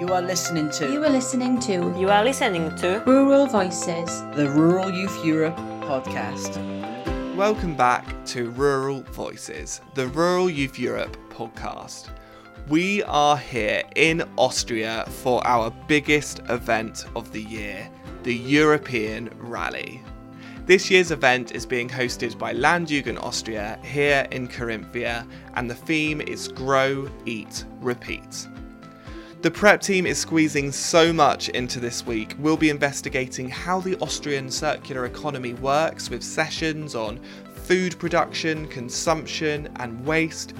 You are listening to You are listening to You are listening to Rural Voices. the Rural Youth Europe podcast. Welcome back to Rural Voices, the Rural Youth Europe podcast. We are here in Austria for our biggest event of the year, the European Rally. This year's event is being hosted by Landjugend Austria here in Carinthia, and the theme is Grow, Eat, Repeat. The prep team is squeezing so much into this week. We'll be investigating how the Austrian circular economy works with sessions on food production, consumption, and waste.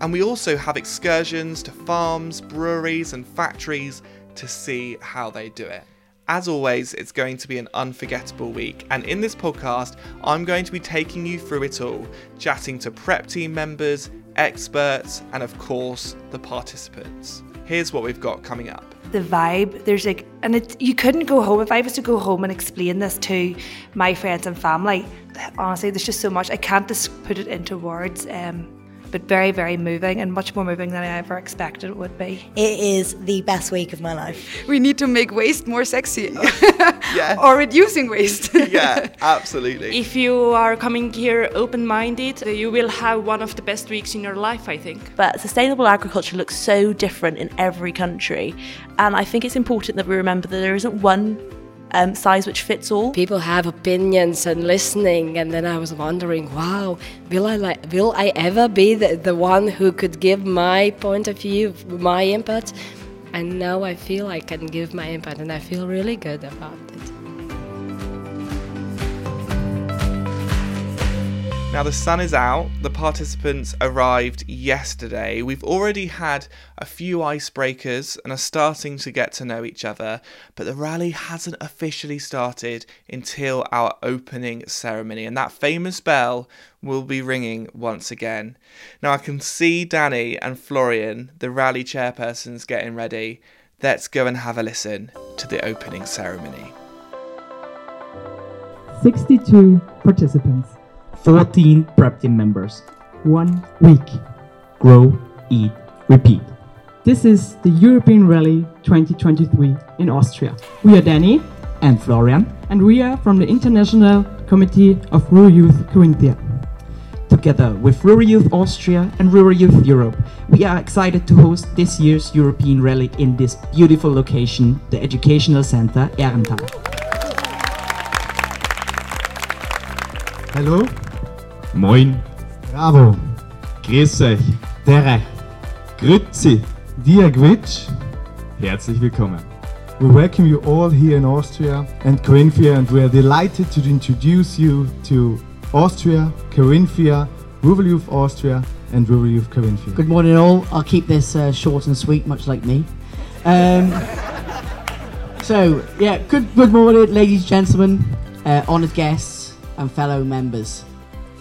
And we also have excursions to farms, breweries, and factories to see how they do it. As always, it's going to be an unforgettable week, and in this podcast, I'm going to be taking you through it all, chatting to prep team members, experts, and of course, the participants. Here's what we've got coming up. the vibe there's like and it you couldn't go home if i was to go home and explain this to my friends and family honestly there's just so much i can't just put it into words um, but very very moving and much more moving than i ever expected it would be It is the best week of my life. we need to make waste more sexy Yeah. or reducing waste. yeah, absolutely. If you are coming here open minded, you will have one of the best weeks in your life, I think. But sustainable agriculture looks so different in every country. And I think it's important that we remember that there isn't one um, size which fits all. people have opinions and listening and then i was wondering wow will i like will i ever be the, the one who could give my point of view my input and now i feel i can give my input and i feel really good about it Now, the sun is out. The participants arrived yesterday. We've already had a few icebreakers and are starting to get to know each other, but the rally hasn't officially started until our opening ceremony, and that famous bell will be ringing once again. Now, I can see Danny and Florian, the rally chairpersons, getting ready. Let's go and have a listen to the opening ceremony. 62 participants, 14 prep team members. one week. Grow, eat, repeat. This is the European Rally 2023 in Austria. We are Danny, And Florian, and we are from the International Committee of Rural Youth Carinthia. together with Rural Youth Austria and Rural Youth Europe, we are excited to host this year's European Rally in this beautiful location, the Educational Center Ehrenthal. Hallo, Moin, bravo, grüß euch, dere, grüezi, dia dhuit. herzlich willkommen. We welcome you all here in Austria and Carinthia and we are delighted to introduce you to Austria, Carinthia, Rural Youth Austria and Rural Youth Carinthia. Good morning, all. I'll keep this uh, short and sweet, much like me. Um, so, yeah, good, good morning, ladies, and gentlemen, uh, honoured guests, and fellow members.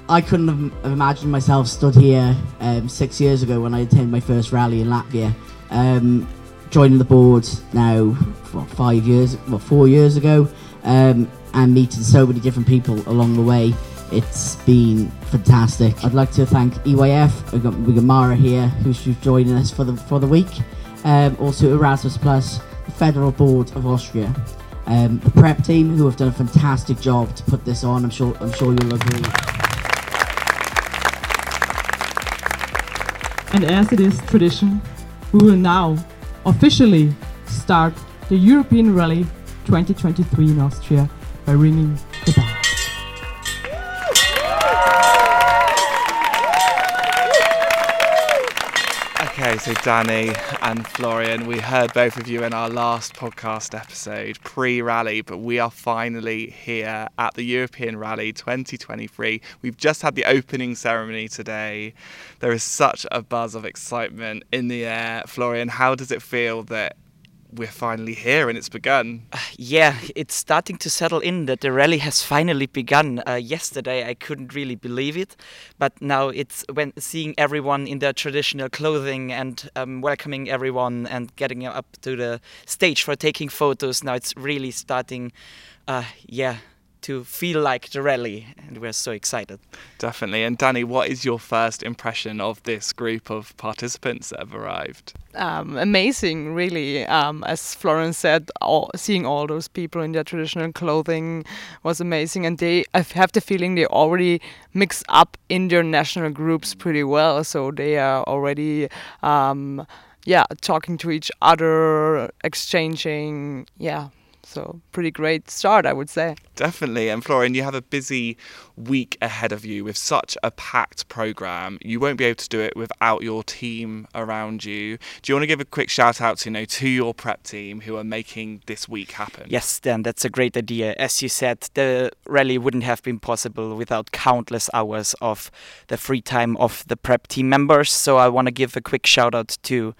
I couldn't have, imagined myself stood here um, six years ago when I attended my first rally in Latvia. Um, joining the board now, what, five years, well, four years ago, um, and meeting so many different people along the way. It's been fantastic. I'd like to thank EYF. We've got, we've got Mara here, who's who's joining us for the for the week. Um, also Erasmus Plus, the Federal Board of Austria, um, the prep team, who have done a fantastic job to put this on. I'm sure I'm sure you'll agree. And as it is tradition, we will now officially start the European Rally 2023 in Austria by ringing so Danny and Florian, we heard both of you in our last podcast episode pre rally, but we are finally here at the European Rally 2023. We've just had the opening ceremony today. There is such a buzz of excitement in the air. Florian, how does it feel that we're finally here and it's begun? Yeah, it's starting to settle in that the rally has finally begun. Uh, yesterday, I couldn't really believe it, but now it's when seeing everyone in their traditional clothing and um, welcoming everyone and getting up to the stage for taking photos. Now it's really starting. Uh, yeah, to feel like the rally, and we're so excited. Definitely. And Danny, what is your first impression of this group of participants that have arrived? Um, amazing, really. Um, as Florian said, all, seeing all those people in their traditional clothing was amazing, and they I have the feeling they already mix up in their national groups pretty well. So they are already. Um, yeah, talking to each other, exchanging, yeah, so pretty great start, I would say. Definitely. And Florian, you have a busy week ahead of you with such a packed program. You won't be able to do it without your team around you. Do you want to give a quick shout out to you know to your prep team who are making this week happen? Yes, Dan, that's a great idea. As you said, the rally wouldn't have been possible without countless hours of the free time of the prep team members. So I want to give a quick shout out to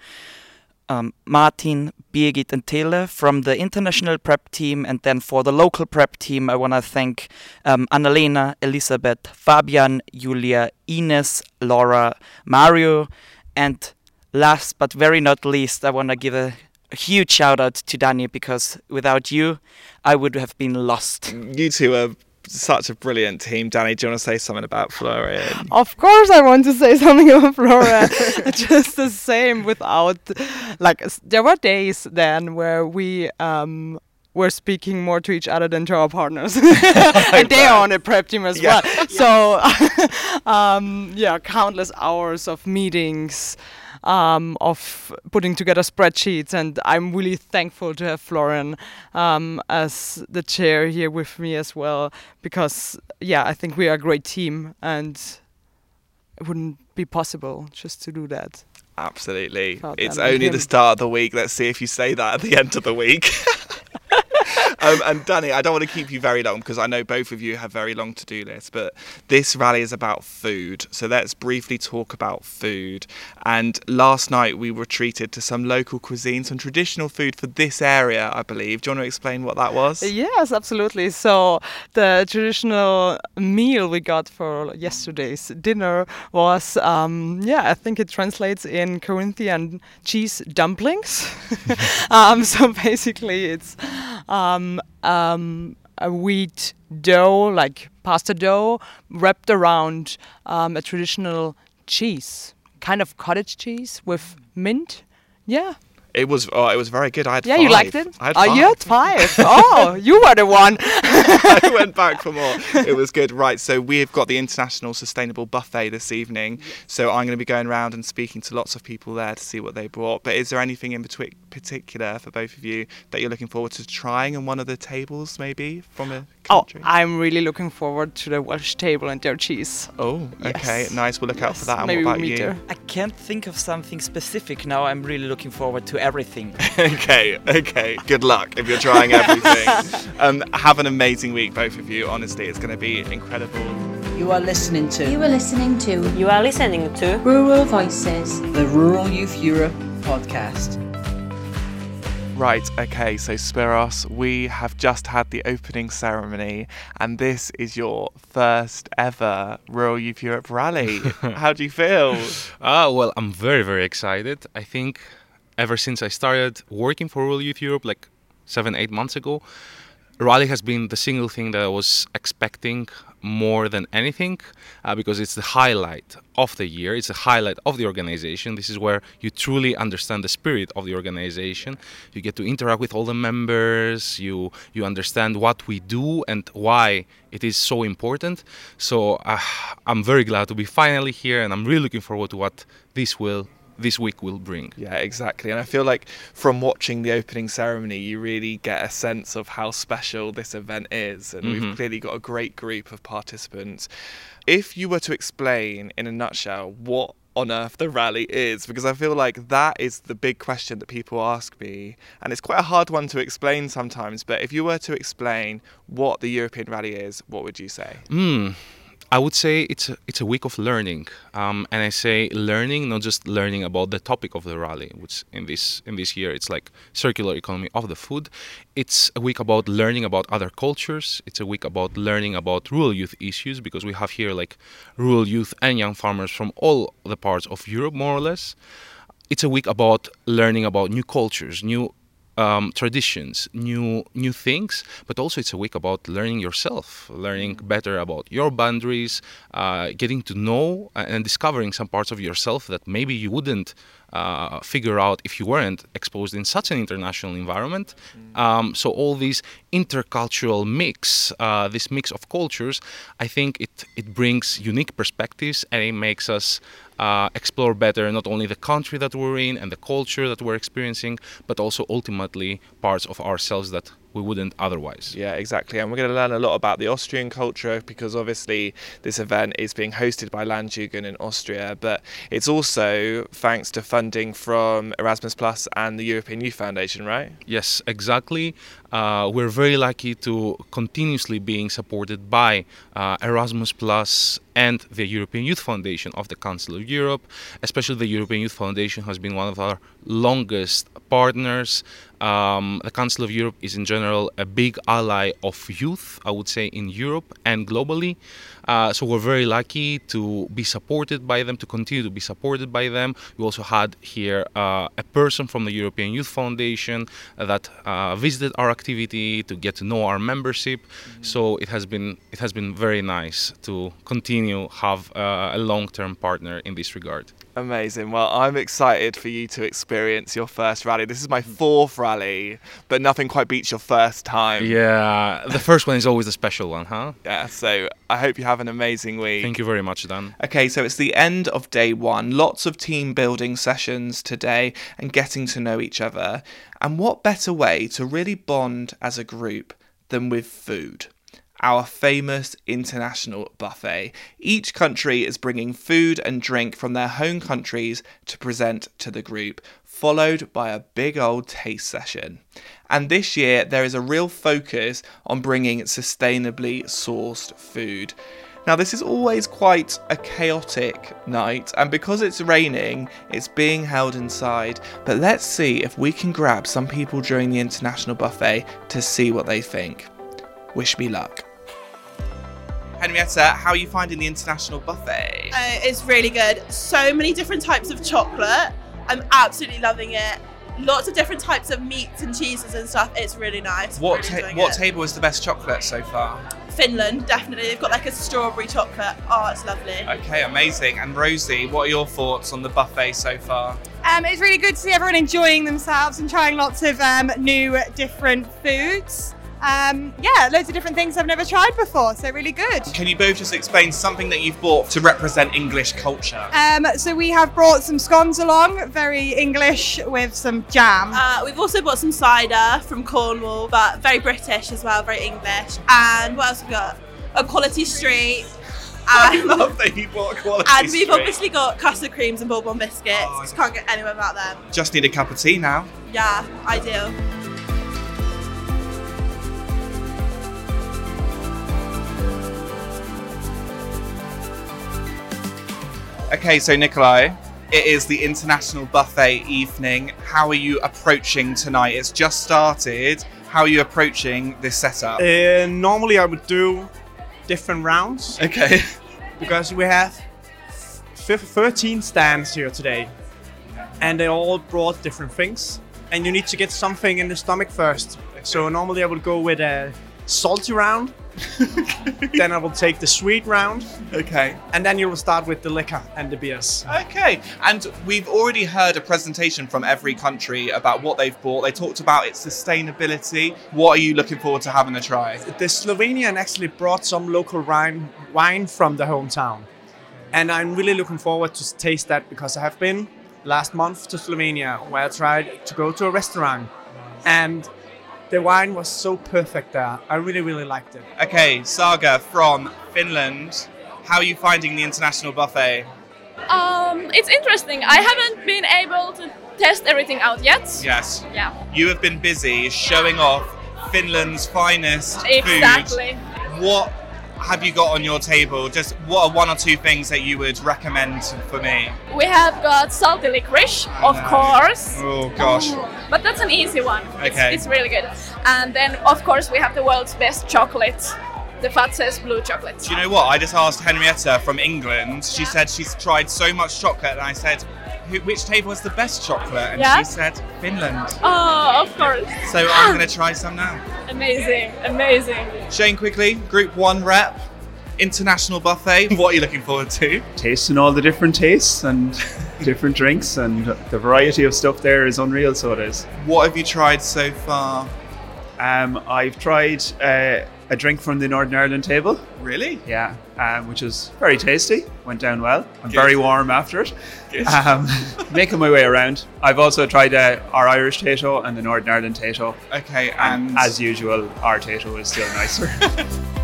um, Martin, Birgit, and Tele from the international prep team. And then for the local prep team, I want to thank um, Annalena, Elisabeth, Fabian, Julia, Ines, Laura, Mario, and last but very not least, I want to give a, a huge shout out to Daniel because without you, I would have been lost. You two are such a brilliant team. Danny, do you want to say something about Florian? Of course, I want to say something about Florian. Just the same without, like, there were days then where we um, were speaking more to each other than to our partners. and they are on a prep team as yeah. well. So, um, yeah, countless hours of meetings um, of putting together spreadsheets. And I'm really thankful to have Florian um, as the chair here with me as well, because yeah, I think we are a great team, and it wouldn't be possible just to do that. Absolutely. It's only the start of the week. Let's see if you say that at the end of the week. Um, and Danny, I don't want to keep you very long because I know both of you have very long to do lists, but this rally is about food. So let's briefly talk about food. And last night we were treated to some local cuisine, some traditional food for this area, I believe. Do you want to explain what that was? Yes, absolutely. So the traditional meal we got for yesterday's dinner was, um, yeah, I think it translates in Carinthian cheese dumplings. um, so basically, it's um, um, a wheat dough, like pasta dough, wrapped around um, a traditional cheese, kind of cottage cheese with mint. Yeah, it was oh, it was very good. I had yeah, five. you liked it. I had oh, five. you had five. oh, you were the one. I went back for more. It was good. Right, so we've got the International Sustainable Buffet this evening. So I'm going to be going around and speaking to lots of people there to see what they brought. But is there anything in particular for both of you that you're looking forward to trying on one of the tables, maybe from a country? Oh, I'm really looking forward to the Welsh table and their cheese. Oh, okay, Yes. nice. We'll look out for that. And maybe what we'll about you? there. I can't think of something specific now. I'm really looking forward to everything. okay, okay. Good luck if you're trying everything. um, have an amazing week, both of you. Honestly, it's going to be incredible. You are listening to You are listening to You are listening to Rural Voices. the Rural Youth Europe podcast. Right, okay, so Spiros, we have just had the opening ceremony, and this is your first ever Rural Youth Europe rally. How do you feel? Ah, well, I'm very, very excited. I think ever since I started working for Rural Youth Europe, like seven, eight months ago, rally has been the single thing that I was expecting more than anything uh, because it's the highlight of the year. It's the highlight of the organization. This is where you truly understand the spirit of the organization. You get to interact with all the members. You you understand what we do and why it is so important. So uh, I'm very glad to be finally here, and I'm really looking forward to what this will this week will bring. Yeah, exactly. And I feel like from watching the opening ceremony, you really get a sense of how special this event is. And Mhm. we've clearly got a great group of participants. If you were to explain in a nutshell what on earth the rally is, because I feel like that is the big question that people ask me. And it's quite a hard one to explain sometimes. But if you were to explain what the European rally is, what would you say? Mm, I would say it's a, it's a week of learning, um, and I say learning, not just learning about the topic of the rally, which in this in this year it's like circular economy of the food. It's a week about learning about other cultures. It's a week about learning about rural youth issues because we have here like rural youth and young farmers from all the parts of Europe, more or less. It's a week about learning about new cultures, new um, traditions, new new things, but also it's a week about learning yourself, learning better about your boundaries, uh, getting to know and discovering some parts of yourself that maybe you wouldn't uh, figure out if you weren't exposed in such an international environment. Um, so all these intercultural mix, uh, this mix of cultures, I think it it brings unique perspectives and it makes us uh, explore better not only the country that we're in and the culture that we're experiencing, but also ultimately parts of ourselves that we wouldn't otherwise. Yeah, exactly. And we're going to learn a lot about the Austrian culture because obviously this event is being hosted by Landjugend in Austria, but it's also thanks to funding from Erasmus Plus and the European Youth Foundation, right? Yes, exactly. Uh, we're very lucky to continuously being supported by uh, Erasmus Plus and the European Youth Foundation of the Council of Europe. Especially the European Youth Foundation has been one of our longest partners. Um, the Council of Europe is in general a big ally of youth, I would say, in Europe and globally. Uh, so we're very lucky to be supported by them, to continue to be supported by them. We also had here uh, a person from the European Youth Foundation that uh, visited our activity to get to know our membership. Mm-hmm. So it has been it has been very nice to continue have uh, a long-term partner in this regard. Amazing. Well, I'm excited for you to experience your first rally. This is my fourth rally, but nothing quite beats your first time. Yeah, the first one is always a special one, huh? Yeah, so I hope you have an amazing week. Thank you very much, Dan. Okay, so it's the end of day one. Lots of team building sessions today and getting to know each other. And what better way to really bond as a group than with food? Our famous international buffet. Each country is bringing food and drink from their home countries to present to the group, followed by a big old taste session. And this year, there is a real focus on bringing sustainably sourced food. Now, this is always quite a chaotic night, and because it's raining, it's being held inside. But let's see if we can grab some people during the international buffet to see what they think. Wish me luck. Henrietta, how are you finding the international buffet? Uh, it's really good. So many different types of chocolate. I'm absolutely loving it. Lots of different types of meats and cheeses and stuff. It's really nice. What really ta- what it. table is the best chocolate so far? Finland, definitely. They've got like a strawberry chocolate. Oh, it's lovely. Okay, amazing. And Rosie, what are your thoughts on the buffet so far? Um, it's really good to see everyone enjoying themselves and trying lots of um, new, different foods um, yeah, loads of different things I've never tried before, so really good. Can you both just explain something that you've bought to represent English culture? Um, so we have brought some scones along, very English with some jam. Uh, we've also bought some cider from Cornwall, but very British as well, very English. And what else have we got? A quality street. I love that you bought quality And we've street. obviously got custard creams and bourbon biscuits. Oh, Just can't get anywhere without them. Just need a cup of tea now. Yeah, ideal. Okay, so Nikolai, it is the international buffet evening. How are you approaching tonight? It's just started. How are you approaching this setup? Uh, normally, I would do different rounds. Okay. because we have f- 13 stands here today, and they all brought different things, and you need to get something in the stomach first. So normally, I would go with a salty round. then I will take the sweet round. Okay. And then you will start with the liquor and the beers. Okay, and we've already heard a presentation from every country about what they've bought. They talked about its sustainability. What are you looking forward to having a try? The Slovenian actually brought some local wine, wine from the hometown. And I'm really looking forward to taste that because I have been last month to Slovenia where I tried to go to a restaurant. And the wine was so perfect there. I really, really liked it. Okay, Saga from Finland. How are you finding the international buffet? Um, it's interesting. I haven't been able to test everything out yet. Yes. Yeah. You have been busy showing off Finland's finest Exactly. food. What have you got on your table? Just what are one or two things that you would recommend for me? We have got salty licorice, of course. Oh gosh. Oh, but that's an easy one. It's- Okay. It's, really good. And then, of course, we have the world's best chocolate, the Fazer blue chocolate. Do you know what? I just asked Henrietta from England. She said she's tried so much chocolate, and I said, which table has the best chocolate, and Yeah. she said Finland. Oh, of course. So I'm going to try some now. Amazing, amazing. Shane, quickly, Group One rep, international buffet. What are you looking forward to? tasting all the different tastes and different drinks and the variety of stuff there is unreal so it is what have you tried so far um, i've tried uh, a drink from the northern ireland table really yeah um, which is very tasty went down well i'm Good. very warm after it Good. um, making my way around i've also tried uh, our irish Tayto and the northern ireland Tayto Okay, and, and as usual our Tayto is still nicer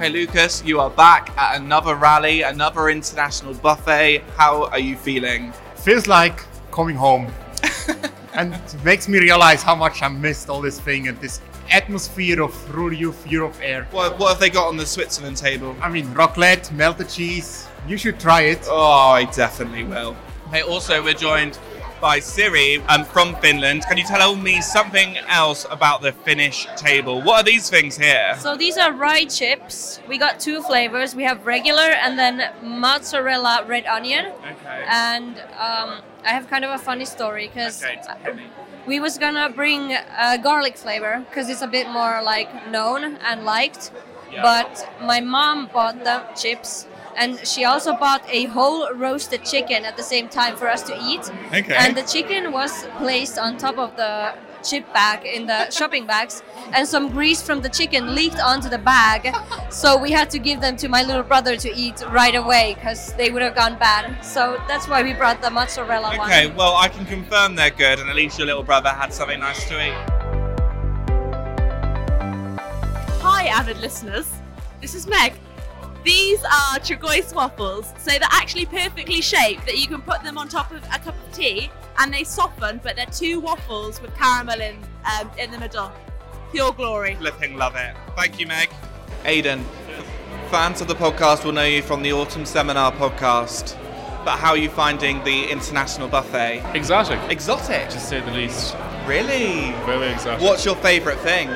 Okay, Lucas, you are back at another rally, another international buffet. How are you feeling? Feels like coming home. and it makes me realize how much I missed all this thing and this atmosphere of rural youth Europe air. What, what have they got on the Switzerland table? I mean, raclette, melted cheese. You should try it. Oh, I definitely will. Hey, also, we're joined by Siri um, from Finland. Can you tell me something else about the Finnish table? What are these things here? So these are rye chips. We got two flavors. We have regular and then mozzarella red onion. Okay. And um, I have kind of a funny story because Okay, we was gonna bring a garlic flavor because it's a bit more like known and liked. Yeah. But my mom bought the chips. And she also bought a whole roasted chicken at the same time for us to eat. Okay. And the chicken was placed on top of the chip bag in the shopping bags, and some grease from the chicken leaked onto the bag. So we had to give them to my little brother to eat right away because they would have gone bad. So that's why we brought the mozzarella one. Okay, well, I can confirm they're good, and at least your little brother had something nice to eat. Hi, avid listeners. This is Meg. These are Tregroes waffles, so they're actually perfectly shaped that you can put them on top of a cup of tea and they soften, but they're two waffles with caramel in um, in the middle. Pure glory. Flipping love it. Thank you, Meg. Aidan, fans of the podcast will know you from the Autumn Seminar podcast. But how are you finding the international buffet? Exotic. Exotic? To say the least. Really? Very exotic. What's your favourite thing?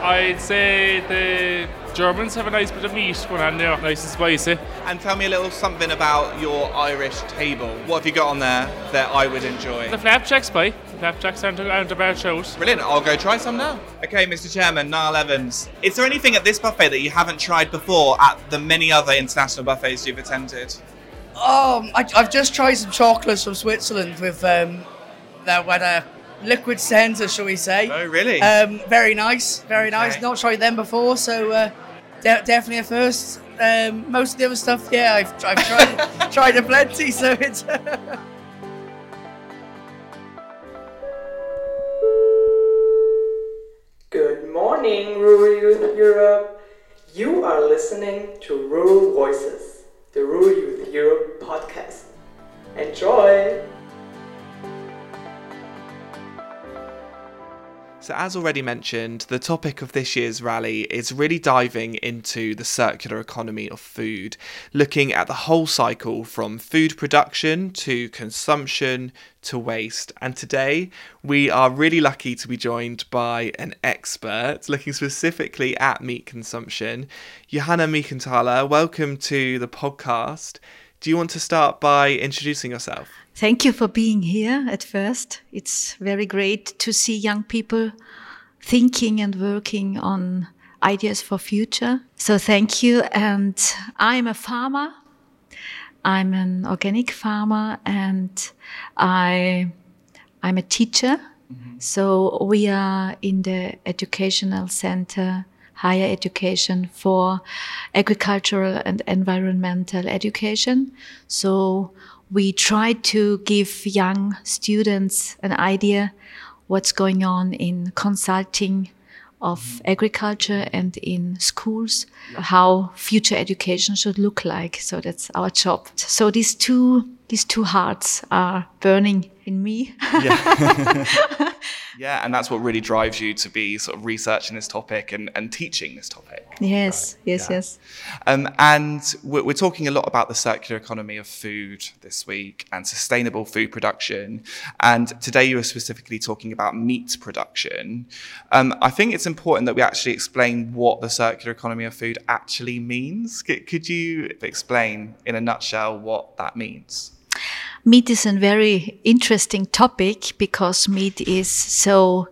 I'd say the Germans have a nice bit of meat going on there, nice and spicy. And tell me a little something about your Irish table. What have you got on there that I would enjoy? The flapjacks pie. Flapjacks aren't, aren't a bad shout. Brilliant, I'll go try some now. Okay, Mr. Chairman, Niall Evans. Is there anything at this buffet that you haven't tried before at the many other international buffets you've attended? Um, I, I've just tried some chocolates from Switzerland with um, that with a liquid center, shall we say? Oh, really? Um, very nice, very nice. Not tried them before, so uh, de- definitely a first. Um, most of the other stuff, yeah, I've, I've tried tried a plenty, so it's. Good morning, Rural Youth Europe. You are listening to Rural Voices, the Rural Youth Europe podcast. Enjoy! So, as already mentioned, the topic of this year's rally is really diving into the circular economy of food, looking at the whole cycle from food production to consumption to waste. And today, we are really lucky to be joined by an expert looking specifically at meat consumption. Johanna Michenthaler, welcome to the podcast. Do you want to start by introducing yourself? Thank you for being here at first. It's very great to see young people thinking and working on ideas for future. So thank you. And I'm a farmer. I'm an organic farmer and I I'm a teacher. Mm-hmm. So we are in the educational center higher education for agricultural and environmental education. So we try to give young students an idea what's going on in consulting of agriculture and in schools, how future education should look like. So that's our job. So these two these two hearts are burning in me. Yeah. yeah, and that's what really drives you to be sort of researching this topic and, and teaching this topic. yes, yes, yeah. yes. Um, and we're, we're talking a lot about the circular economy of food this week and sustainable food production. And today you are specifically talking about meat production. Um, I think it's important that we actually explain what the circular economy of food actually means. C- could you explain in a nutshell what that means? Meat is a very interesting topic because meat is so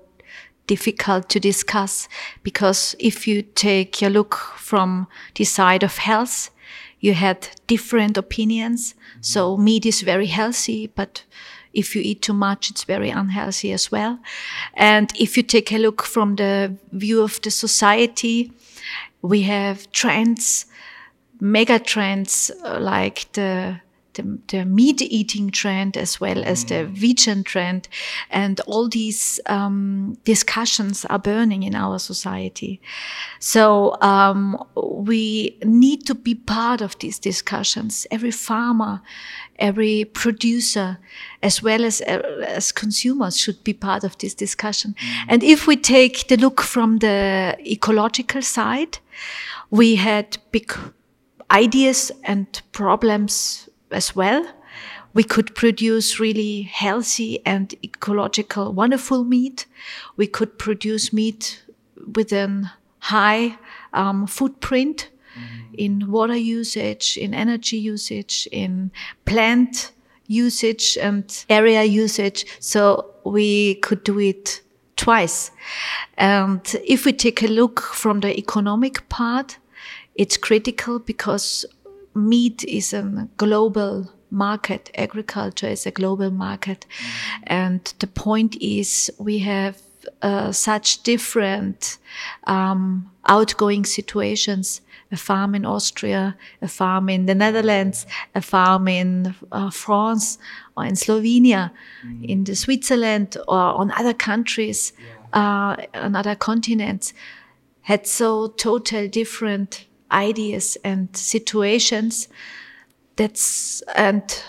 difficult to discuss. Because if you take a look from the side of health, you had different opinions. So meat is very healthy, but if you eat too much, it's very unhealthy as well. And if you take a look from the view of the society, we have trends, mega trends uh, like the the, the meat eating trend as well as the vegan trend. And all these um, discussions are burning in our society. So um, we need to be part of these discussions. Every farmer every producer as well as as consumers should be part of this discussion. And if we take the look from the ecological side we had big ideas and problems as well. We could produce really healthy and ecological, wonderful meat. We could produce meat with a high um, footprint in water usage, in energy usage, in plant usage and area usage. So we could do it twice. And if we take a look from the economic part, it's critical because meat is a global market. Agriculture is a global market. And the point is we have uh, such different um, outgoing situations. A farm in Austria, a farm in the Netherlands, a farm in uh, France or in Slovenia, in the Switzerland or on other countries, uh, on other continents, had so total different ideas and situations that's and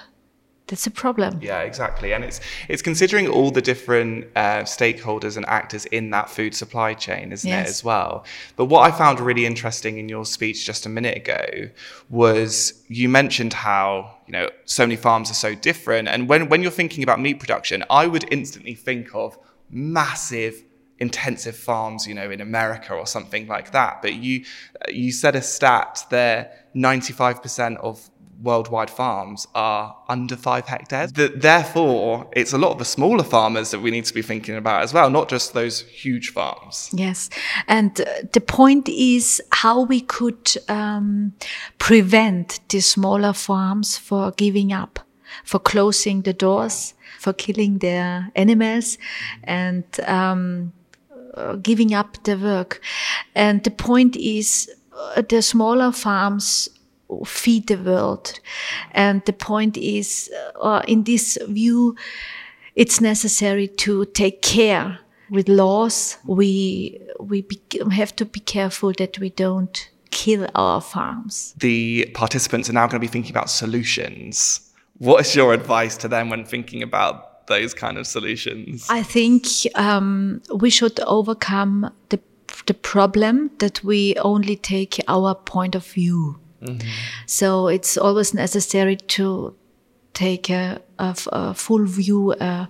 that's a problem. Yeah, exactly, and it's it's considering all the different uh, stakeholders and actors in that food supply chain, isn't it, as well? But what I found really interesting in your speech just a minute ago was you mentioned how you know so many farms are so different, and when when you're thinking about meat production, I would instantly think of massive intensive farms you know in america or something like that but you you said a stat there 95% of worldwide farms are under five hectares. Th- therefore, it's a lot of the smaller farmers that we need to be thinking about as well, not just those huge farms. Yes, and uh, the point is how we could um, prevent the smaller farms for giving up, for closing the doors, for killing their animals, and um, uh, giving up the work. And the point is, uh, the smaller farms feed the world. And the point is, uh, in this view, it's necessary to take care with laws. We we have to be careful that we don't kill our farms. The participants are now going to be thinking about solutions. What is your advice to them when thinking about those kind of solutions? I think um, we should overcome the the problem that we only take our point of view. So it's always necessary to take a full view, a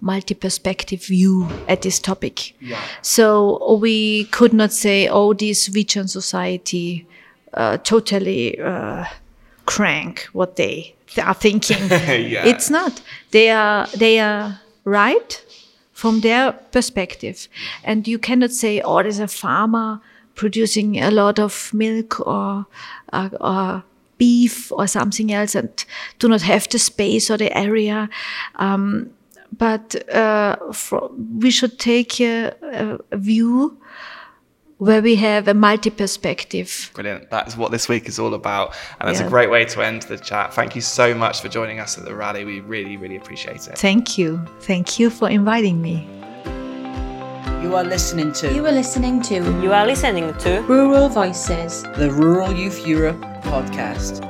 multi-perspective view at this topic. Yeah. So we could not say, oh, this vegan society uh, totally uh, crank what they th- are thinking. Yeah. It's not. They are they are right from their perspective, and you cannot say, oh, there's a farmer producing a lot of milk or uh, or beef or something else and do not have the space or the area. Um, but uh, we should take a, a view where we have a multi perspective. Brilliant. That is what this week is all about. And that's Yeah. a great way to end the chat. Thank you so much for joining us at the rally. We really, really appreciate it. Thank you. Thank you for inviting me. You are listening to. You are listening to. You are listening to Rural Voices. the Rural Youth Europe podcast.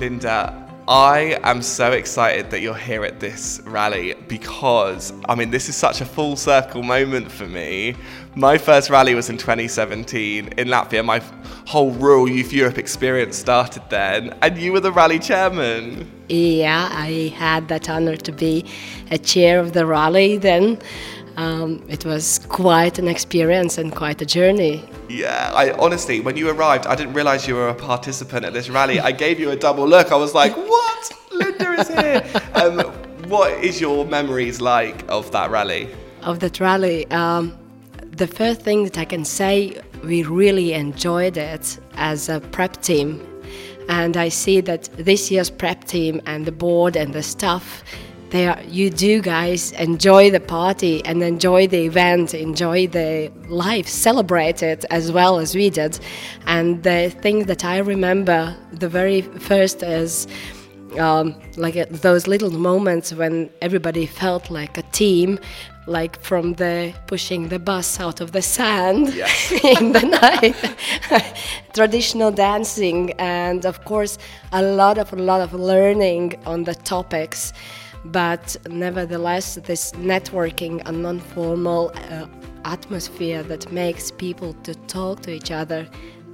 Linda, I am so excited that you're here at this rally because, I mean, this is such a full circle moment for me. My first rally was in 2017 in Latvia. My whole Rural Youth Europe experience started then, and you were the rally chairman. Yeah, I had that honor to be a chair of the rally then. Um, it was quite an experience and quite a journey. Yeah, I honestly, when you arrived, I didn't realize you were a participant at this rally. I gave you a double look. I was like, what? Linda is here. um, what is your memories like of that rally? Of that rally, um, the first thing that I can say, we really enjoyed it as a prep team. And I see that this year's prep team and the board and the staff they are, you do guys enjoy the party and enjoy the event, enjoy the life, celebrate it as well as we did. And the thing that I remember the very first is um, like uh, those little moments when everybody felt like a team like from the pushing the bus out of the sand yes. in the night traditional dancing and of course a lot of a lot of learning on the topics but nevertheless, this networking and non formal uh, atmosphere that makes people to talk to each other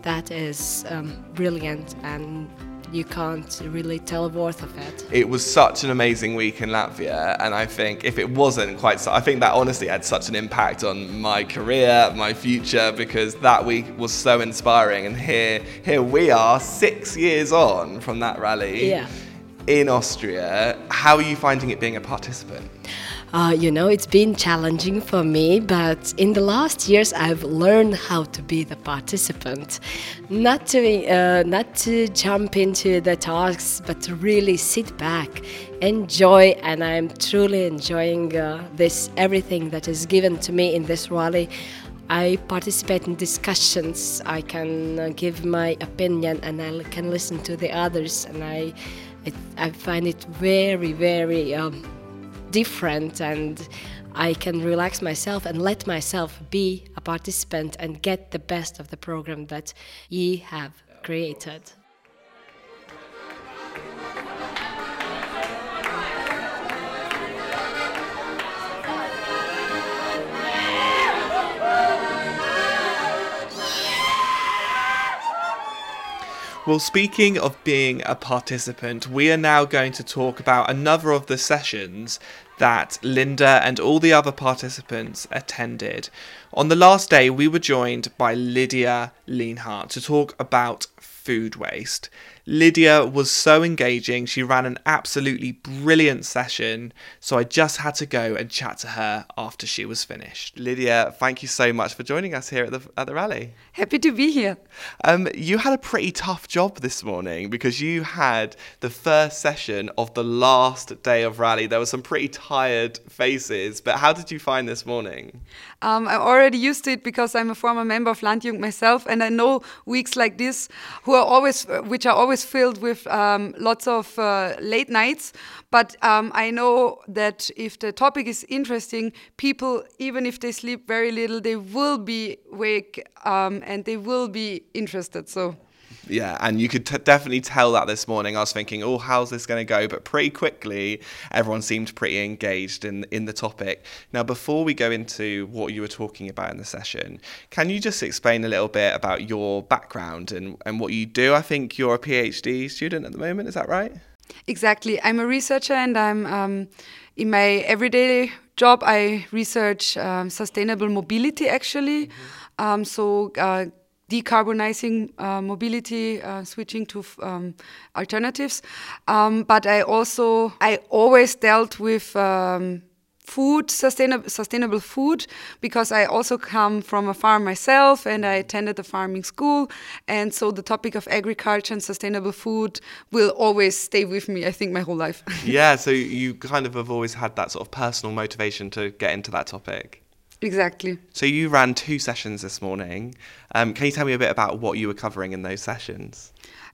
that is um, brilliant and you can't really tell worth of it. It was such an amazing week in Latvia, and I think if it wasn't quite so, I think that honestly had such an impact on my career, my future, because that week was so inspiring. And here, here we are, six years on from that rally. Yeah in Austria. How are you finding it being a participant? Uh, you know, it's been challenging for me, but in the last years, I've learned how to be the participant, not to uh, not to jump into the tasks, but to really sit back, enjoy, and I'm truly enjoying uh, this everything that is given to me in this rally. I participate in discussions. I can uh, give my opinion, and I can listen to the others, and I it, I find it very, very um, different, and I can relax myself and let myself be a participant and get the best of the program that ye have created. Well, speaking of being a participant, we are now going to talk about another of the sessions that Linda and all the other participants attended. On the last day, we were joined by Lydia Lienhart to talk about food waste. Lydia was so engaging. She ran an absolutely brilliant session. So I just had to go and chat to her after she was finished. Lydia, thank you so much for joining us here at the, at the rally. Happy to be here. Um, you had a pretty tough job this morning because you had the first session of the last day of rally. There were some pretty tired faces, but how did you find this morning? Um, I'm already used to it because I'm a former member of Landjugend myself, and I know weeks like this, who are always, which are always filled with um, lots of uh, late nights. But um, I know that if the topic is interesting, people, even if they sleep very little, they will be awake um, and they will be interested. So yeah, and you could t- definitely tell that this morning. I was thinking, oh, how's this going to go? But pretty quickly, everyone seemed pretty engaged in in the topic. Now, before we go into what you were talking about in the session, can you just explain a little bit about your background and, and what you do? I think you're a PhD student at the moment. Is that right? Exactly. I'm a researcher, and I'm um, in my everyday job. I research um, sustainable mobility, actually. Mm-hmm. Um, so. Uh, decarbonizing uh, mobility, uh, switching to um, alternatives. Um, but I also, I always dealt with um, food, sustainable, sustainable food, because I also come from a farm myself and I attended a farming school. And so the topic of agriculture and sustainable food will always stay with me, I think, my whole life. yeah, so you kind of have always had that sort of personal motivation to get into that topic. Exactly. So you ran two sessions this morning. Um, can you tell me a bit about what you were covering in those sessions?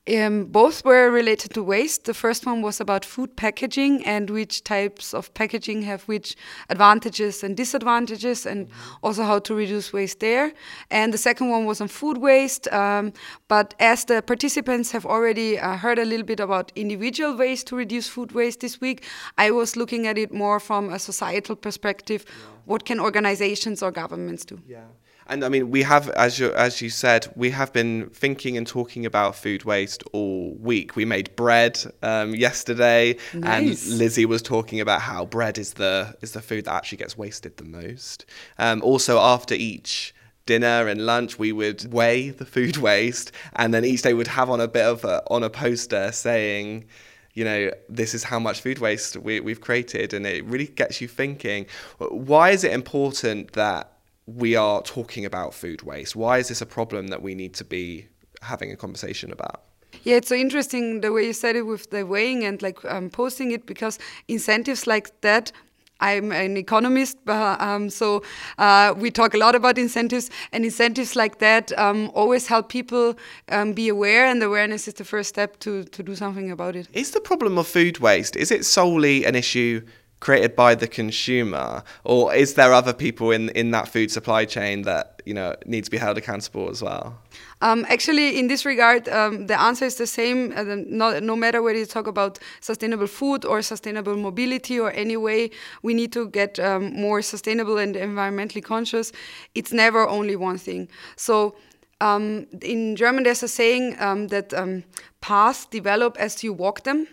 Um, both were related to waste. The first one was about food packaging and which types of packaging have which advantages and disadvantages, and also how to reduce waste there. And the second one was on food waste. Um, but as the participants have already uh, heard a little bit about individual ways to reduce food waste this week, I was looking at it more from a societal perspective. What can organizations or governments do? Yeah. And I mean, we have, as you as you said, we have been thinking and talking about food waste all week. We made bread um, yesterday, Nice. and Lizzie was talking about how bread is the is the food that actually gets wasted the most. Um, also, after each dinner and lunch, we would weigh the food waste, and then each day would have on a bit of a, on a poster saying. You know, this is how much food waste we, we've created, and it really gets you thinking. Why is it important that we are talking about food waste? Why is this a problem that we need to be having a conversation about? Yeah, it's so interesting the way you said it with the weighing and like um, posting it because incentives like that. I'm an economist, um, so uh, we talk a lot about incentives, and incentives like that um, always help people um, be aware, and awareness is the first step to, to do something about it. Is the problem of food waste is it solely an issue created by the consumer or is there other people in in that food supply chain that you know need to be held accountable as well Um, actually, in this regard, um, the answer is the same. Uh, no, no matter whether you talk about sustainable food or sustainable mobility or any way we need to get um, more sustainable and environmentally conscious, it's never only one thing. So um, in German, there's a saying um, that um, paths develop as you walk them.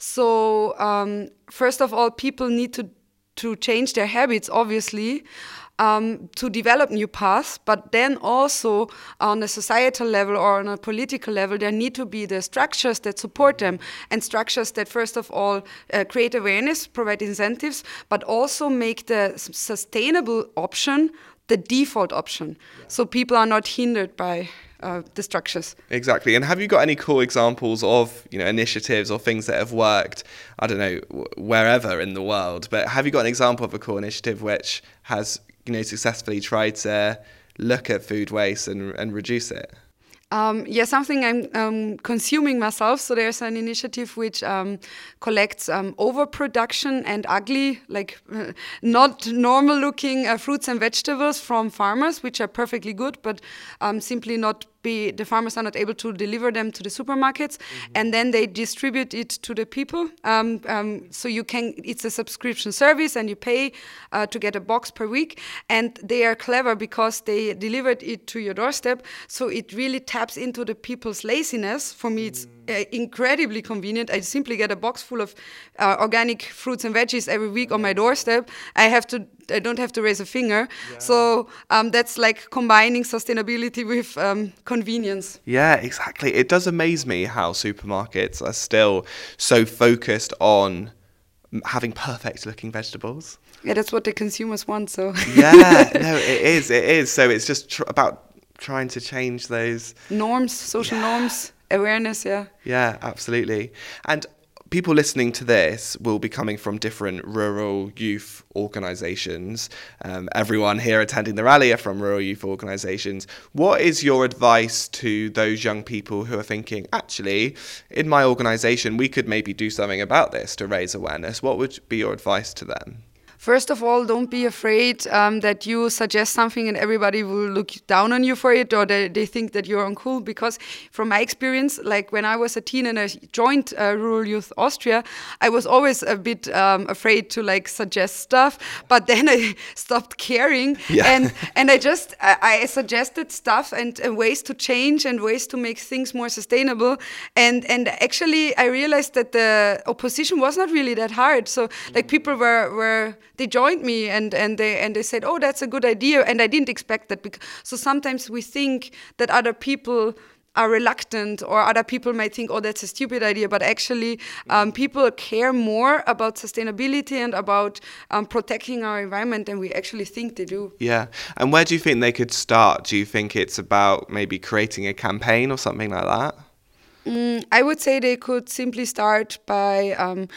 So um, first of all, people need to to change their habits, obviously, um, to develop new paths. But then also on a societal level or on a political level, there need to be the structures that support them and structures that first of all uh, create awareness, provide incentives, but also make the sustainable option the default option, so people are not hindered by. Uh, the structures. exactly and have you got any cool examples of you know initiatives or things that have worked i don't know wherever in the world but have you got an example of a cool initiative which has you know successfully tried to look at food waste and, and reduce it Um, yeah, something I'm um, consuming myself. So there's an initiative which um, collects um, overproduction and ugly, like uh, not normal-looking uh, fruits and vegetables from farmers, which are perfectly good, but um, simply not be the farmers are not able to deliver them to the supermarkets, and then they distribute it to the people. Um, um, so you can, it's a subscription service, and you pay uh, to get a box per week. And they are clever because they delivered it to your doorstep, so it really taps into the people's laziness. For me, it's uh, incredibly convenient. I simply get a box full of uh, organic fruits and veggies every week on my doorstep. I have to. I don't have to raise a finger. So um, that's like combining sustainability with um, convenience. Yeah, exactly. It does amaze me how supermarkets are still so focused on having perfect looking vegetables. Yeah, that's what the consumers want. So Yeah, no, it is. It is. So it's just tr- about trying to change those. norms, social norms, awareness. Yeah. Yeah, absolutely. And people listening to this will be coming from different rural youth organisations. Um, everyone here attending the rally are from rural youth organisations. What is your advice to those young people who are thinking, actually, in my organisation, we could maybe do something about this to raise awareness? What would be your advice to them? First of all, don't be afraid um, that you suggest something and everybody will look down on you for it or they, they think that you're uncool. Because from my experience, like when I was a teen and I joined uh, Rural Youth Austria, I was always a bit um, afraid to like suggest stuff. But then I stopped caring Yeah. and and I just I, I suggested stuff and, and ways to change and ways to make things more sustainable. And and actually I realized that the opposition was not really that hard. So like people were were they joined me and and they and they said, oh, that's a good idea. And I didn't expect that. Because, so sometimes we think that other people are reluctant or other people might think oh that's a stupid idea but actually um, people care more about sustainability and about um, protecting our environment than we actually think they do Yeah. And where do you think they could start? Do you think it's about maybe creating a campaign or something like that? Mm, I would say they could simply start by um,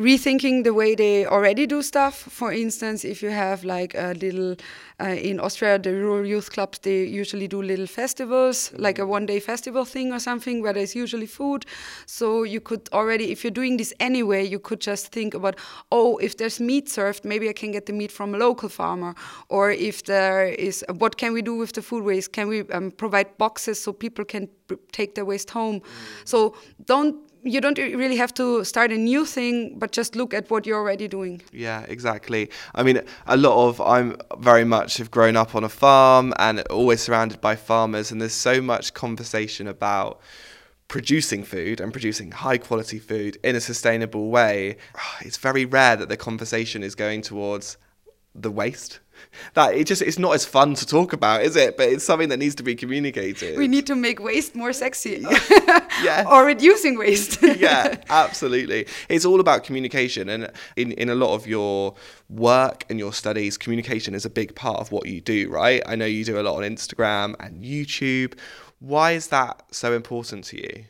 rethinking the way they already do stuff. For instance, if you have like a little uh, in Austria, the rural youth clubs they usually do little festivals, like a one-day festival thing or something, where there's usually food. So you could already, if you're doing this anyway, you could just think about, oh, if there's meat served, maybe I can get the meat from a local farmer, or if there is, what can we do with the food waste? Can we um, provide boxes so people can take their waste home? So don't you don't really have to start a new thing, but just look at what you're already doing. Yeah, exactly. I mean, a lot of I'm very much have grown up on a farm and always surrounded by farmers, and there's so much conversation about producing food and producing high quality food in a sustainable way. It's very rare that the conversation is going towards the waste that it just it's not as fun to talk about is it but it's something that needs to be communicated We need to make waste more sexy. yeah. or reducing waste. yeah, absolutely. It's all about communication, and in in a lot of your work and your studies, communication is a big part of what you do, right? I know you do a lot on Instagram and YouTube. Why is that so important to you?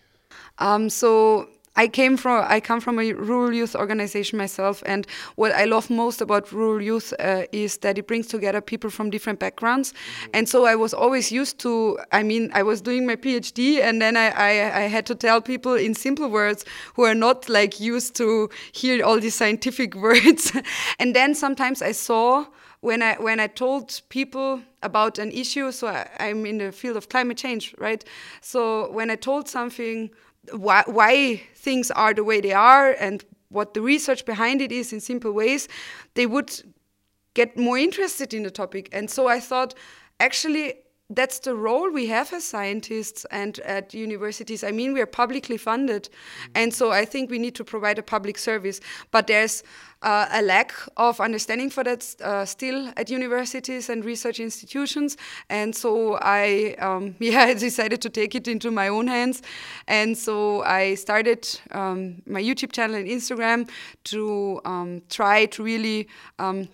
Um, so I came from I come from a rural youth organization myself, and what I love most about rural youth uh, is that it brings together people from different backgrounds. And so I was always used to. I mean, I was doing my PhD, and then I, I, I had to tell people in simple words who are not like used to hear all these scientific words. and then sometimes I saw when I when I told people about an issue, so I, I'm in the field of climate change, right? So when I told something, why, why things are the way they are, and what the research behind it is in simple ways, they would get more interested in the topic. And so I thought, actually. That's the role we have as scientists and at universities. I mean, we are publicly funded. Mm. And so I think we need to provide a public service. But there's uh, a lack of understanding for that uh, still at universities and research institutions. And so I, um, yeah, I decided to take it into my own hands. And so I started um, my YouTube channel and Instagram to um, try to really um,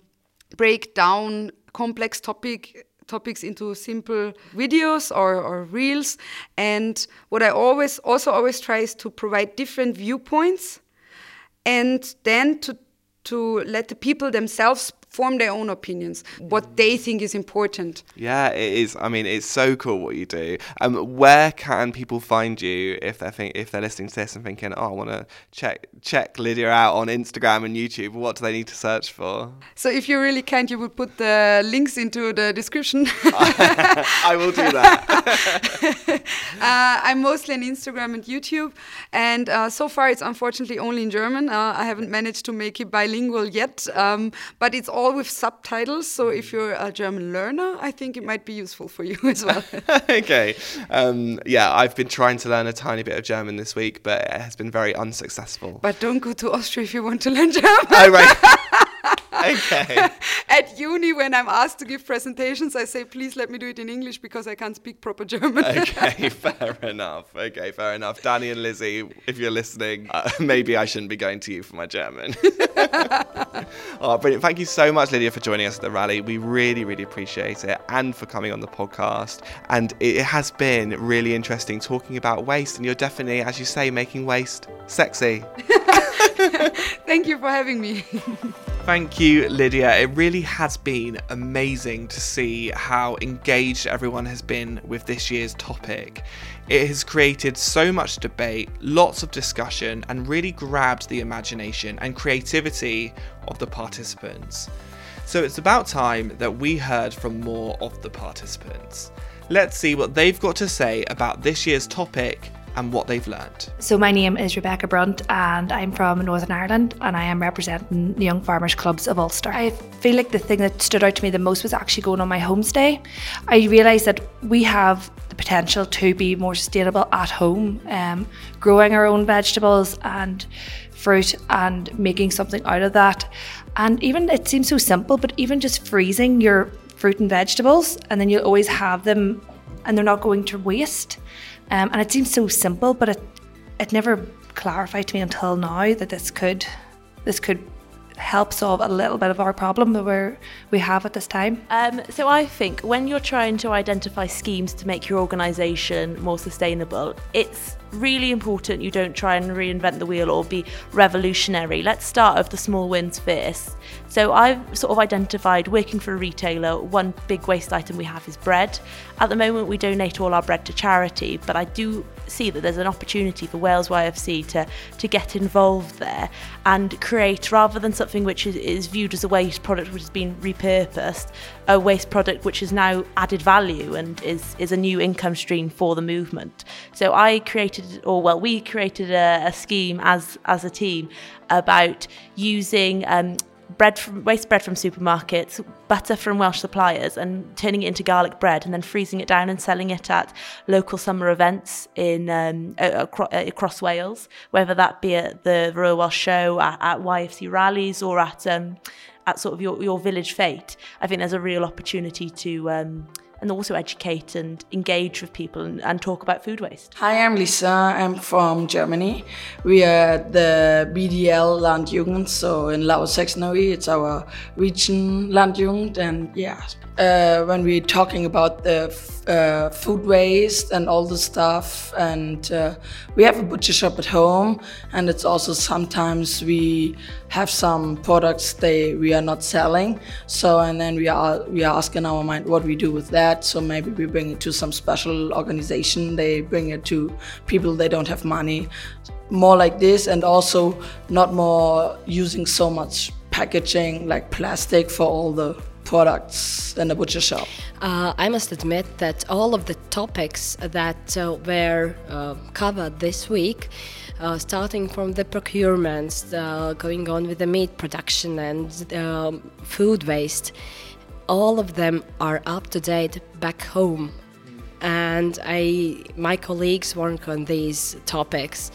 break down complex topic topics into simple videos or, or reels and what i always also always try is to provide different viewpoints and then to to let the people themselves form their own opinions what they think is important Yeah, it is. I mean, it's so cool what you do. Um, where can people find you if they're think, if they're listening to this and thinking, oh, I want to check check Lydia out on Instagram and YouTube? What do they need to search for? so if you're really kind you would put the links into the description I will do that. uh, I'm mostly on Instagram and YouTube, and uh, so far it's unfortunately only in German. Uh, I haven't managed to make it bilingual yet, um, but it's all with subtitles. So if you're a German learner, I think it might be useful for you as well. okay. Um, yeah, I've been trying to learn a tiny bit of German this week, but it has been very unsuccessful. but don't go to Austria if you want to learn German. Oh, right. okay. At uni, when I'm asked to give presentations, I say, please let me do it in English because I can't speak proper German. Okay, fair enough. Okay, fair enough. Danny and Lizzie, if you're listening, uh, maybe I shouldn't be going to you for my German. oh, brilliant. Thank you so much, Lydia, for joining us at the rally. We really, really appreciate it and for coming on the podcast. And it has been really interesting talking about waste. And you're definitely, as you say, making waste sexy. Thank you for having me. Thank you, Lydia. It really has been amazing to see how engaged everyone has been with this year's topic. It has created so much debate, lots of discussion, and really grabbed the imagination and creativity of the participants. So it's about time that we heard from more of the participants. Let's see what they've got to say about this year's topic and what they've learned. So my name is Rebecca Brunt and I'm from Northern Ireland and I am representing the Young Farmers Clubs of Ulster. I feel like the thing that stood out to me the most was actually going on my homestay. I realised that we have the potential to be more sustainable at home, um, growing our own vegetables and fruit and making something out of that. And even it seems so simple, but even just freezing your fruit and vegetables and then you'll always have them and they're not going to waste. Um, and it seems so simple, but it it never clarified to me until now that this could this could help solve a little bit of our problem that we're we have at this time. Um, so I think when you're trying to identify schemes to make your organisation more sustainable, it's really important you don't try and reinvent the wheel or be revolutionary. Let's start with the small wins first. So I've sort of identified working for a retailer, one big waste item we have is bread. At the moment we donate all our bread to charity, but I do see that there's an opportunity for Wales YFC to, to get involved there and create, rather than something which is, is viewed as a waste product which has been repurposed, a waste product which is now added value and is, is a new income stream for the movement. So I created, or well, we created a, a scheme as, as a team about using um, bread from waste bread from supermarkets, butter from Welsh suppliers, and turning it into garlic bread, and then freezing it down and selling it at local summer events in um, across, across Wales, whether that be at the Royal Welsh Show, at, at YFC rallies, or at um, at sort of your, your village fete. I think there's a real opportunity to. Um, and also educate and engage with people and, and, talk about food waste. Hi, I'm Lisa. I'm from Germany. We are at the BDL Landjugend, so in Lausachsenary, it's our region Landjugend, and yeah. Uh, when we're talking about the uh, food waste and all the stuff, and uh, we have a butcher shop at home, and it's also sometimes we have some products they we are not selling. So and then we are we are asking our mind what we do with that. So maybe we bring it to some special organization. They bring it to people they don't have money. More like this, and also not more using so much packaging like plastic for all the products in the butcher shop. Uh, I must admit that all of the topics that uh, were uh, covered this week, uh, starting from the procurements, going on with the meat production and um, food waste, all of them are up to date back home. And I, my colleagues work on these topics.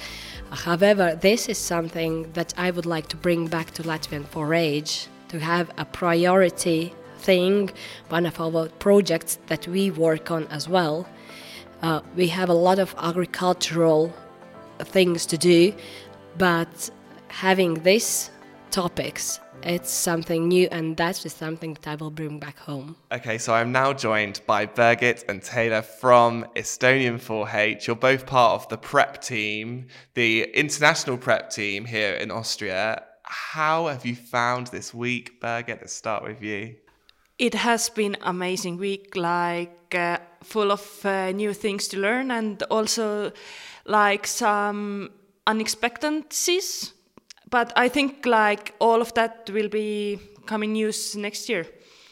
However, this is something that I would like to bring back to Latvian 4-H to have a priority thing, one of our projects that we work on as well. Uh, we have a lot of agricultural things to do, but having these topics, it's something new, and that is just something that I will bring back home. Okay, so I'm now joined by Birgit and Taylor from Estonian 4H. You're both part of the prep team, the international prep team here in Austria. How have you found this week, Birgit? Let's start with you. It has been amazing week, like uh, full of uh, new things to learn and also like some unexpectancies. But I think like all of that will be coming news next year.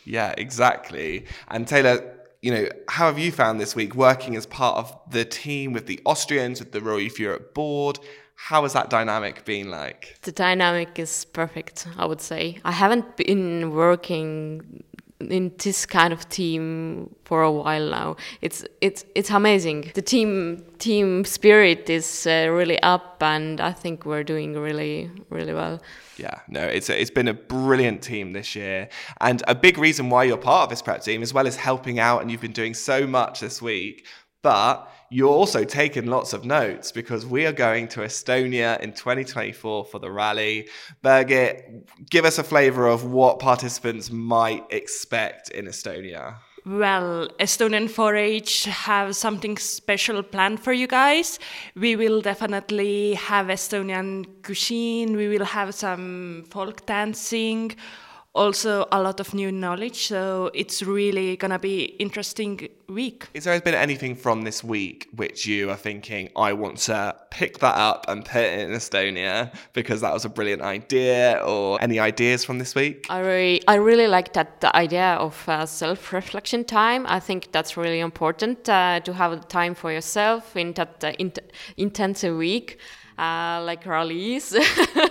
Yeah, exactly. And Taylor, you know, how have you found this week working as part of the team with the Austrians, with the Rural Youth Europe board? How has that dynamic been like? The dynamic is perfect, I would say. I haven't been working in this kind of team for a while now. It's it's it's amazing. The team team spirit is uh, really up, and I think we're doing really really well. Yeah, no, it's a, it's been a brilliant team this year, and a big reason why you're part of this prep team, as well as helping out, and you've been doing so much this week. But you're also taking lots of notes because we are going to Estonia in 2024 for the rally. Birgit, give us a flavour of what participants might expect in Estonia. Well, Estonian 4-H have something special planned for you guys. We will definitely have Estonian cuisine. We will have some folk dancing also a lot of new knowledge. So it's really gonna be interesting week. Is there been anything from this week which you are thinking I want to pick that up and put it in Estonia because that was a brilliant idea, or any ideas from this week? I really, I really like that the idea of uh, self-reflection time. I think that's really important uh, to have time for yourself in that uh, in- intensive week uh, like rallies,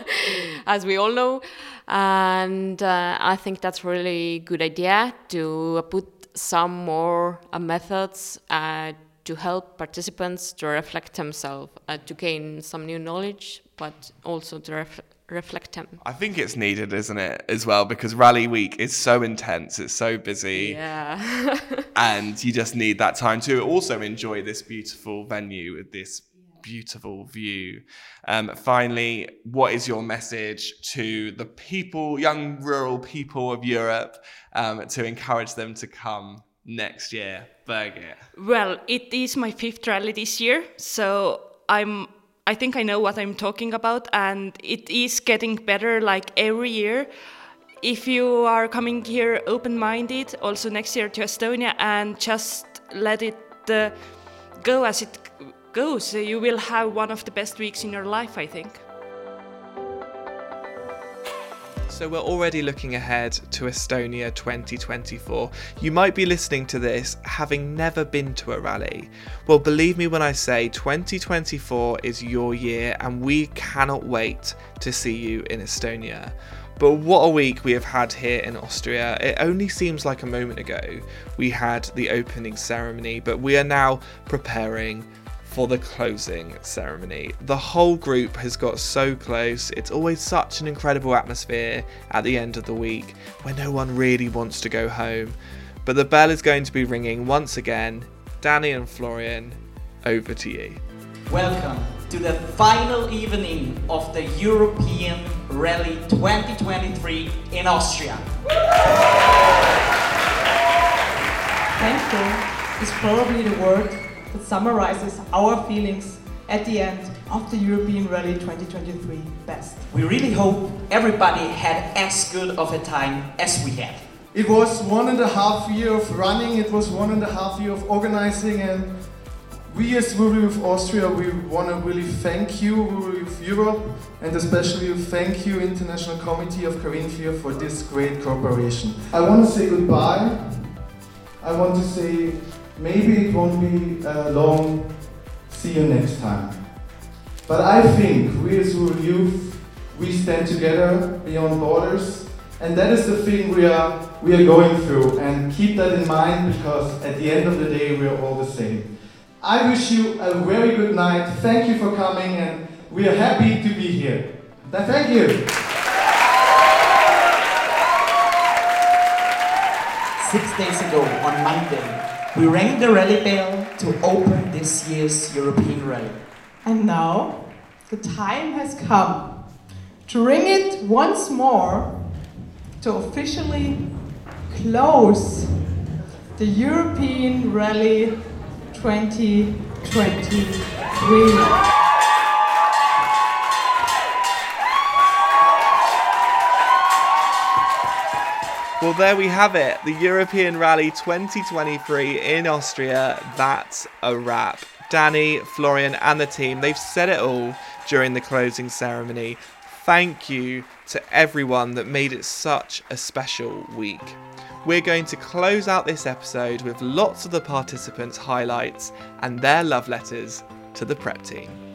as we all know. And uh, I think that's really good idea to put some more uh, methods uh, to help participants to reflect themselves, uh, to gain some new knowledge, but also to ref- reflect them. I think it's needed, isn't it, as well, because Rally Week is so intense, it's so busy. Yeah. and you just need that time to also enjoy this beautiful venue with this beautiful view. Um, finally, what is your message to the people, young rural people of Europe, um, to encourage them to come next year? Birgit. Well, it is my fifth rally this year, so I'm. I think I know what I'm talking about, and it is getting better like every year. If you are coming here open-minded, also next year to Estonia, and just let it uh, go as it goes, you will have one of the best weeks in your life, I think. So we're already looking ahead to Estonia 2024. You might be listening to this having never been to a rally. Well, believe me when I say 2024 is your year and we cannot wait to see you in Estonia. But what a week we have had here in Austria. It only seems like a moment ago we had the opening ceremony, but we are now preparing for the closing ceremony. The whole group has got so close. It's always such an incredible atmosphere at the end of the week where no one really wants to go home. But the bell is going to be ringing once again. Danny and Florian, over to you. Welcome to the final evening of the European Rally 2023 in Austria. Thankful is probably the word that summarizes our feelings at the end of the European Rally 2023 best. We really hope everybody had as good of a time as we had. It was one and a half year of running, it was one and a half year of organizing and we as Rural Youth Austria, we want to really thank you, Rural Youth Europe, and especially thank you, International Committee of Carinthia, for this great cooperation. I want to say goodbye. I want to say maybe it won't be uh, long. See you next time. But I think we as Rural Youth, we stand together beyond borders, and that is the thing we are we are going through. And keep that in mind because at the end of the day, we are all the same. I wish you a very good night. Thank you for coming, and we are happy to be here. Thank you. Six days ago, on Monday, we rang the rally bell to open this year's European Rally. And now the time has come to ring it once more to officially close the European Rally 2023. Well, there we have it. The European Rally 2023 in Austria. That's a wrap. Danny, Florian, and the team, they've said it all during the closing ceremony. Thank you to everyone that made it such a special week. We're going to close out this episode with lots of the participants' highlights and their love letters to the prep team.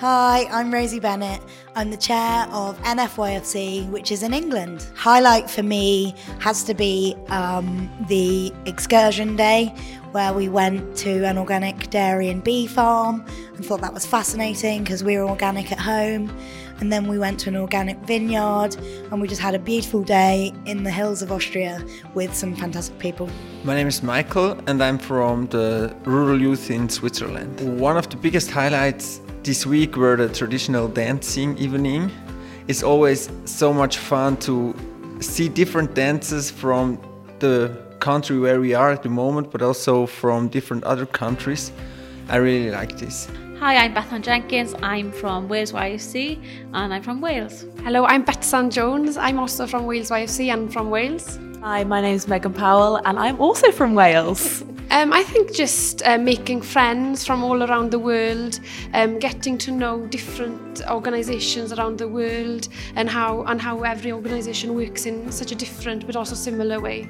Hi, I'm Rosie Bennett. I'm the chair of NFYFC, which is in England. Highlight for me has to be um, the excursion day where we went to an organic dairy and bee farm and thought that was fascinating because we were organic at home. And then we went to an organic vineyard and we just had a beautiful day in the hills of Austria with some fantastic people. My name is Michael and I'm from the rural youth in Switzerland. One of the biggest highlights this week were the traditional dancing evening. It's always so much fun to see different dances from the country where we are at the moment, but also from different other countries. I really like this. Hi, I'm Bethan Jenkins. I'm from Wales YFC and I'm from Wales. Hello, I'm Betsan Jones. I'm also from Wales YFC and from Wales. Hi, my name is Megan Powell and I'm also from Wales. Um, I think just uh, making friends from all around the world, um, getting to know different organisations around the world and how, and how every organisation works in such a different but also similar way.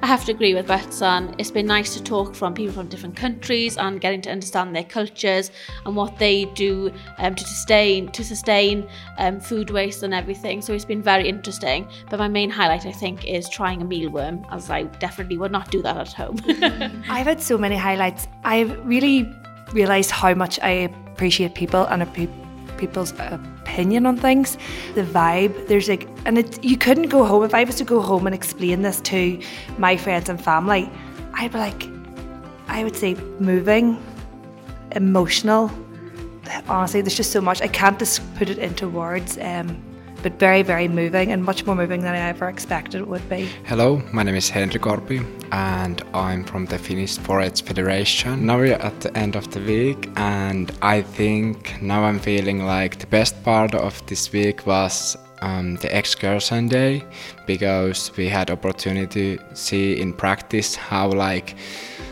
I have to agree with Betsan. It's been nice to talk from people from different countries and getting to understand their cultures and what they do um, to sustain to sustain um, food waste and everything. So it's been very interesting. But my main highlight, I think, is trying a mealworm, as I definitely would not do that at home. I've had so many highlights. I've really realised how much I appreciate people and appreciate people's opinion on things, the vibe. There's like, and it, you couldn't go home if I was to go home and explain this to my friends and family. I'd be like, I would say moving, emotional, honestly, there's just so much. I can't just put it into words. Um, but very, very moving and much more moving than I ever expected it would be. Hello, my name is Henry Korpi and I'm from the Finnish Forest Federation. Now we're at the end of the week and I think now I'm feeling like the best part of this week was um, the excursion day because we had opportunity to see in practice how like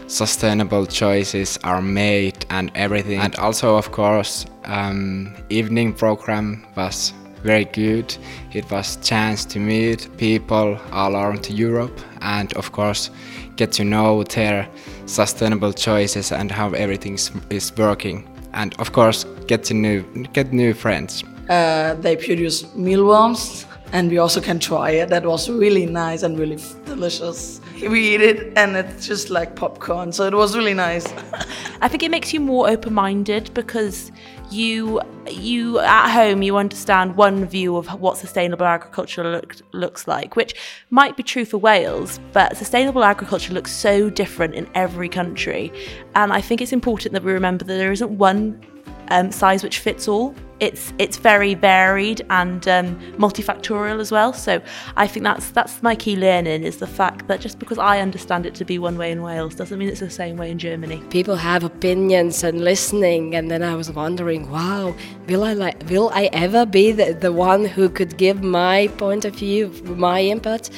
sustainable choices are made and everything and also of course um, evening program was very good. It was chance to meet people all around Europe and of course get to know their sustainable choices and how everything is working. And of course get to new get new friends. Uh, they produce mealworms and we also can try it. That was really nice and really delicious. We eat it and it's just like popcorn, so it was really nice. I think it makes you more open-minded because you you at home you understand one view of what sustainable agriculture look, looks like which might be true for Wales but sustainable agriculture looks so different in every country and I think it's important that we remember that there isn't one um, size which fits all. It's it's very varied and um, multifactorial as well. So I think that's that's my key learning is the fact that just because I understand it to be one way in Wales doesn't mean it's the same way in Germany. People have opinions and listening, and then I was wondering, wow, will I like will I ever be the, the one who could give my point of view, my input?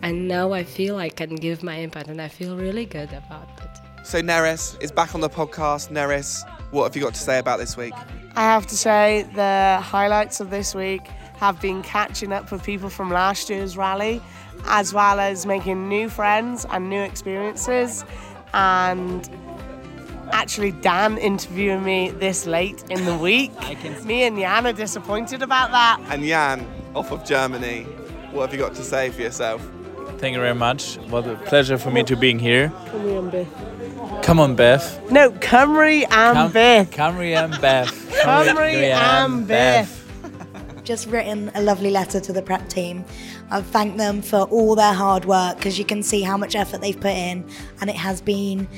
And now I feel I can give my input, and I feel really good about it. So Neris is back on the podcast. Neris, what have you got to say about this week? I have to say the highlights of this week have been catching up with people from last year's rally, as well as making new friends and new experiences. And actually, Dan interviewing me this late in the week. me and Jan are disappointed about that. And Jan, off of Germany, what have you got to say for yourself? Thank you very much. What a pleasure for me to being here. Come on, Beth. Come on, Beth. No, Cymru and Cam- Beth. Cymru and Beth. Cymru and Beth. just written a lovely letter to the prep team. I've thanked them for all their hard work because you can see how much effort they've put in, and it has been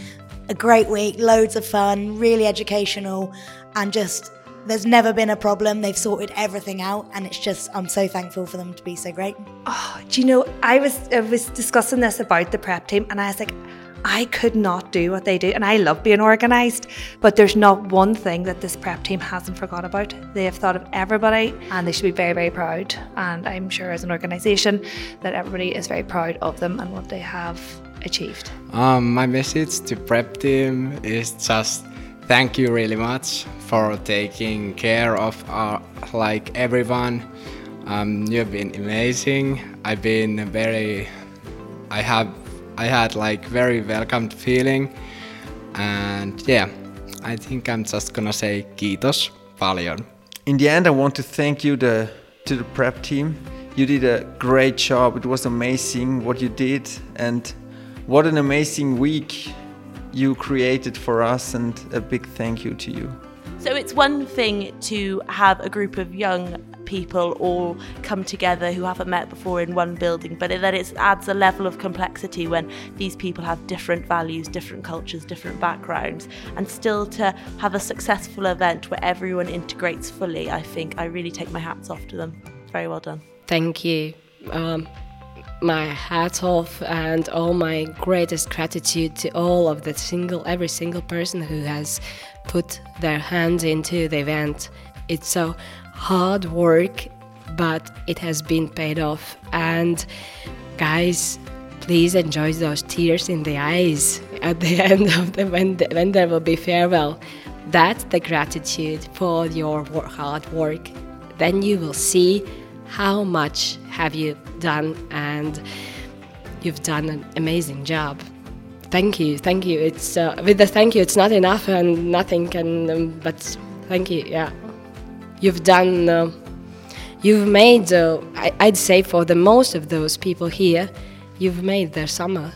a great week, loads of fun, really educational, and just there's never been a problem. They've sorted everything out, and it's just I'm so thankful for them to be so great. Oh, do you know, I was I was discussing this about the prep team, and I was like, I could not do what they do, and I love being organised. But there's not one thing that this prep team hasn't forgot about. They have thought of everybody, and they should be very, very proud. And I'm sure, as an organisation, that everybody is very proud of them and what they have achieved. Um, my message to prep team is just thank you really much for taking care of our, like everyone. Um, you've been amazing. I've been very, I have, I had like very welcomed feeling, and yeah, I think I'm just gonna say kiitos paljon. In the end, I want to thank you the, to the prep team. You did a great job. It was amazing what you did, and what an amazing week you created for us. And a big thank you to you. So it's one thing to have a group of young people all come together who haven't met before in one building, but then it adds a level of complexity when these people have different values, different cultures, different backgrounds, and still to have a successful event where everyone integrates fully. I think I really take my hats off to them. Very well done. Thank you. Um, my hat off and all my greatest gratitude to all of the single, every single person who has put their hands into the event. It's so hard work, but it has been paid off. And guys, please enjoy those tears in the eyes at the end of the when, the, when there will be farewell. That's the gratitude for your hard work. Then you will see how much have you done and you've done an amazing job thank you thank you it's uh, with the thank you it's not enough and nothing can um, but thank you yeah you've done uh, you've made uh, I, i'd say for the most of those people here you've made their summer